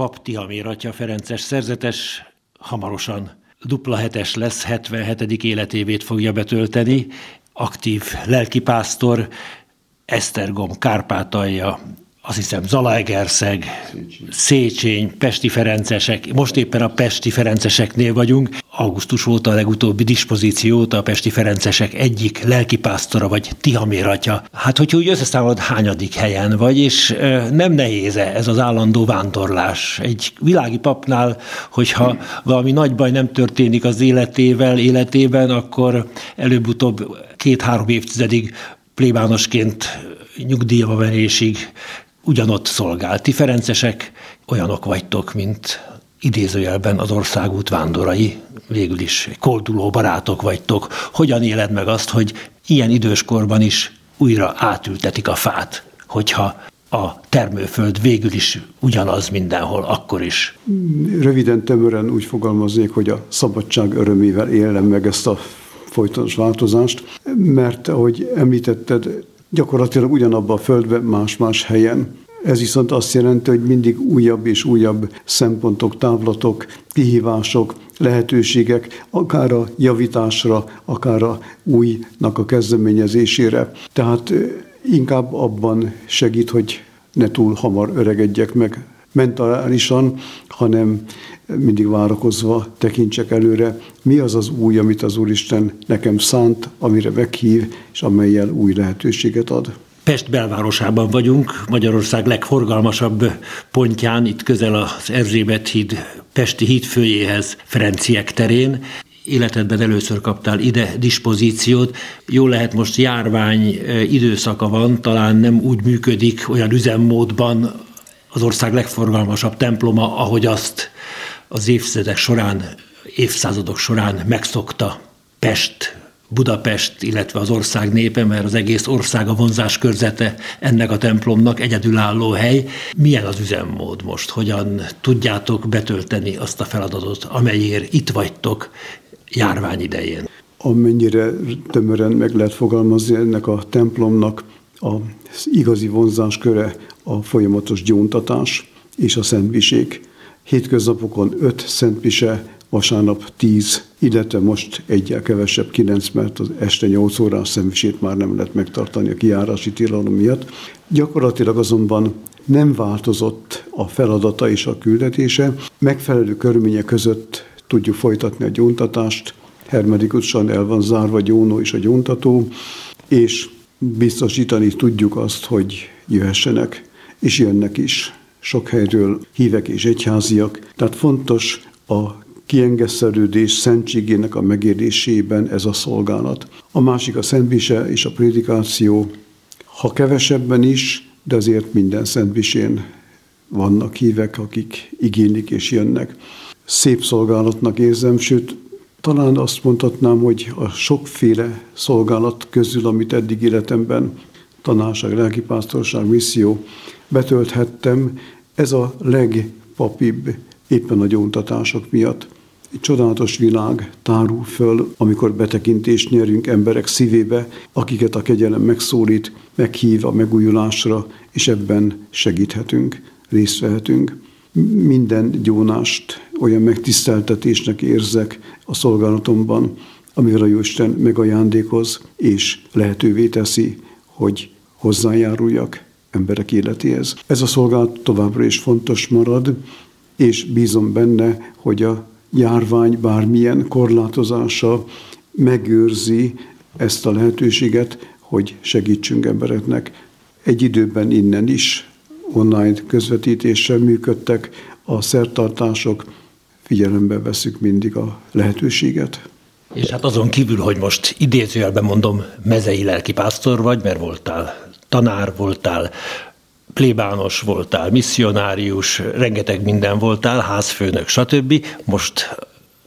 pap Tihamér atya Ferences szerzetes hamarosan dupla hetes lesz, 77. életévét fogja betölteni, aktív lelkipásztor, Esztergom, Kárpátalja, azt hiszem Zalaegerszeg, Széchenyi, Pesti Ferencesek, most éppen a Pesti Ferenceseknél vagyunk. Augusztus óta a legutóbbi dispozíciót a Pesti Ferencesek egyik lelkipásztora vagy Tihamératja. Hát, hogyha úgy összeszámolod, hányadik helyen vagy, és nem nehéz -e ez az állandó vándorlás. Egy világi papnál, hogyha valami nagy baj nem történik az életével, életében, akkor előbb-utóbb két-három évtizedig plébánosként nyugdíjba venésig ugyanott szolgált. Ti ferencesek olyanok vagytok, mint idézőjelben az országút vándorai, végül is kolduló barátok vagytok. Hogyan éled meg azt, hogy ilyen időskorban is újra átültetik a fát, hogyha a termőföld végül is ugyanaz mindenhol, akkor is. Röviden, tömören úgy fogalmaznék, hogy a szabadság örömével élem meg ezt a folytonos változást, mert ahogy említetted, gyakorlatilag ugyanabban a földben, más-más helyen. Ez viszont azt jelenti, hogy mindig újabb és újabb szempontok, távlatok, kihívások, lehetőségek, akár a javításra, akár a újnak a kezdeményezésére. Tehát inkább abban segít, hogy ne túl hamar öregedjek meg mentálisan, hanem mindig várakozva tekintsek előre, mi az az új, amit az Úristen nekem szánt, amire meghív, és amelyel új lehetőséget ad. Pest belvárosában vagyunk, Magyarország legforgalmasabb pontján, itt közel az Erzsébet híd, Pesti híd főjéhez, Ferenciek terén. Életedben először kaptál ide dispozíciót. Jó lehet most járvány időszaka van, talán nem úgy működik olyan üzemmódban az ország legforgalmasabb temploma, ahogy azt az évtizedek során, évszázadok során megszokta Pest, Budapest, illetve az ország népe, mert az egész ország a vonzás körzete ennek a templomnak egyedülálló hely. Milyen az üzemmód most? Hogyan tudjátok betölteni azt a feladatot, amelyért itt vagytok járvány idején? Amennyire tömören meg lehet fogalmazni ennek a templomnak az igazi vonzásköre a folyamatos gyóntatás és a szentviség. Hétköznapokon öt szentmise, vasárnap tíz, illetve most egyel kevesebb kilenc, mert az este nyolc órás szentvisét már nem lehet megtartani a kiárási tilalom miatt. Gyakorlatilag azonban nem változott a feladata és a küldetése. Megfelelő körülmények között tudjuk folytatni a gyóntatást, hermetikusan el van zárva a gyónó és a gyóntató, és biztosítani tudjuk azt, hogy jöhessenek, és jönnek is sok helyről hívek és egyháziak. Tehát fontos a kiengeszerődés szentségének a megérésében ez a szolgálat. A másik a szentbise és a prédikáció, ha kevesebben is, de azért minden szentbisén vannak hívek, akik igénylik és jönnek. Szép szolgálatnak érzem, sőt, talán azt mondhatnám, hogy a sokféle szolgálat közül, amit eddig életemben, tanárság, lelkipásztorság, misszió, betölthettem, ez a legpapibb éppen a gyóntatások miatt. Csodálatos világ tárul föl, amikor betekintést nyerünk emberek szívébe, akiket a kegyelem megszólít, meghív a megújulásra, és ebben segíthetünk, részt vehetünk. Minden gyónást olyan megtiszteltetésnek érzek a szolgálatomban, amivel a Jóisten megajándékoz, és lehetővé teszi, hogy hozzájáruljak emberek életéhez. Ez a szolgálat továbbra is fontos marad, és bízom benne, hogy a járvány bármilyen korlátozása megőrzi ezt a lehetőséget, hogy segítsünk embereknek. Egy időben innen is online közvetítéssel működtek a szertartások, figyelembe veszük mindig a lehetőséget. És hát azon kívül, hogy most idézőjelben mondom, mezei lelkipásztor vagy, mert voltál tanár voltál, plébános voltál, misszionárius, rengeteg minden voltál, házfőnök, stb. Most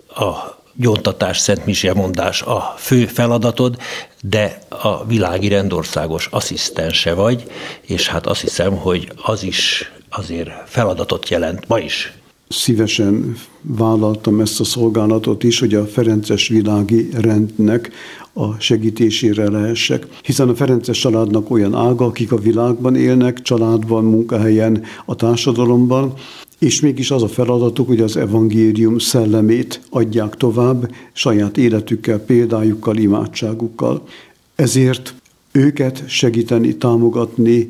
a gyóntatás, szent mondás a fő feladatod, de a világi rendországos asszisztense vagy, és hát azt hiszem, hogy az is azért feladatot jelent ma is. Szívesen vállaltam ezt a szolgálatot is, hogy a Ferences világi rendnek a segítésére lehessek. Hiszen a Ferences családnak olyan ága, akik a világban élnek, családban, munkahelyen, a társadalomban, és mégis az a feladatuk, hogy az evangélium szellemét adják tovább saját életükkel, példájukkal, imádságukkal. Ezért őket segíteni, támogatni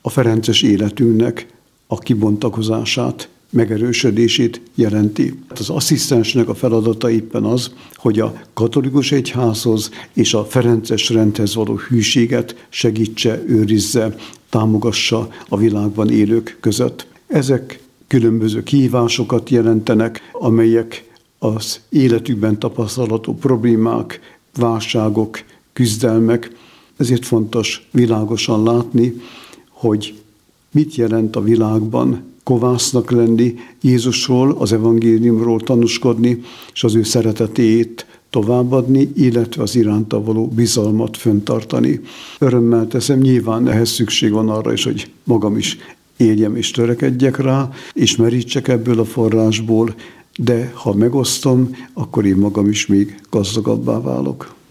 a Ferences életünknek a kibontakozását, megerősödését jelenti. Az asszisztensnek a feladata éppen az, hogy a katolikus egyházhoz és a Ferences rendhez való hűséget segítse, őrizze, támogassa a világban élők között. Ezek különböző kihívásokat jelentenek, amelyek az életükben tapasztalható problémák, válságok, küzdelmek. Ezért fontos világosan látni, hogy mit jelent a világban kovásznak lenni, Jézusról, az evangéliumról tanúskodni, és az ő szeretetét továbbadni, illetve az iránta való bizalmat föntartani. Örömmel teszem, nyilván ehhez szükség van arra is, hogy magam is éljem és törekedjek rá, és merítsek ebből a forrásból, de ha megosztom, akkor én magam is még gazdagabbá válok.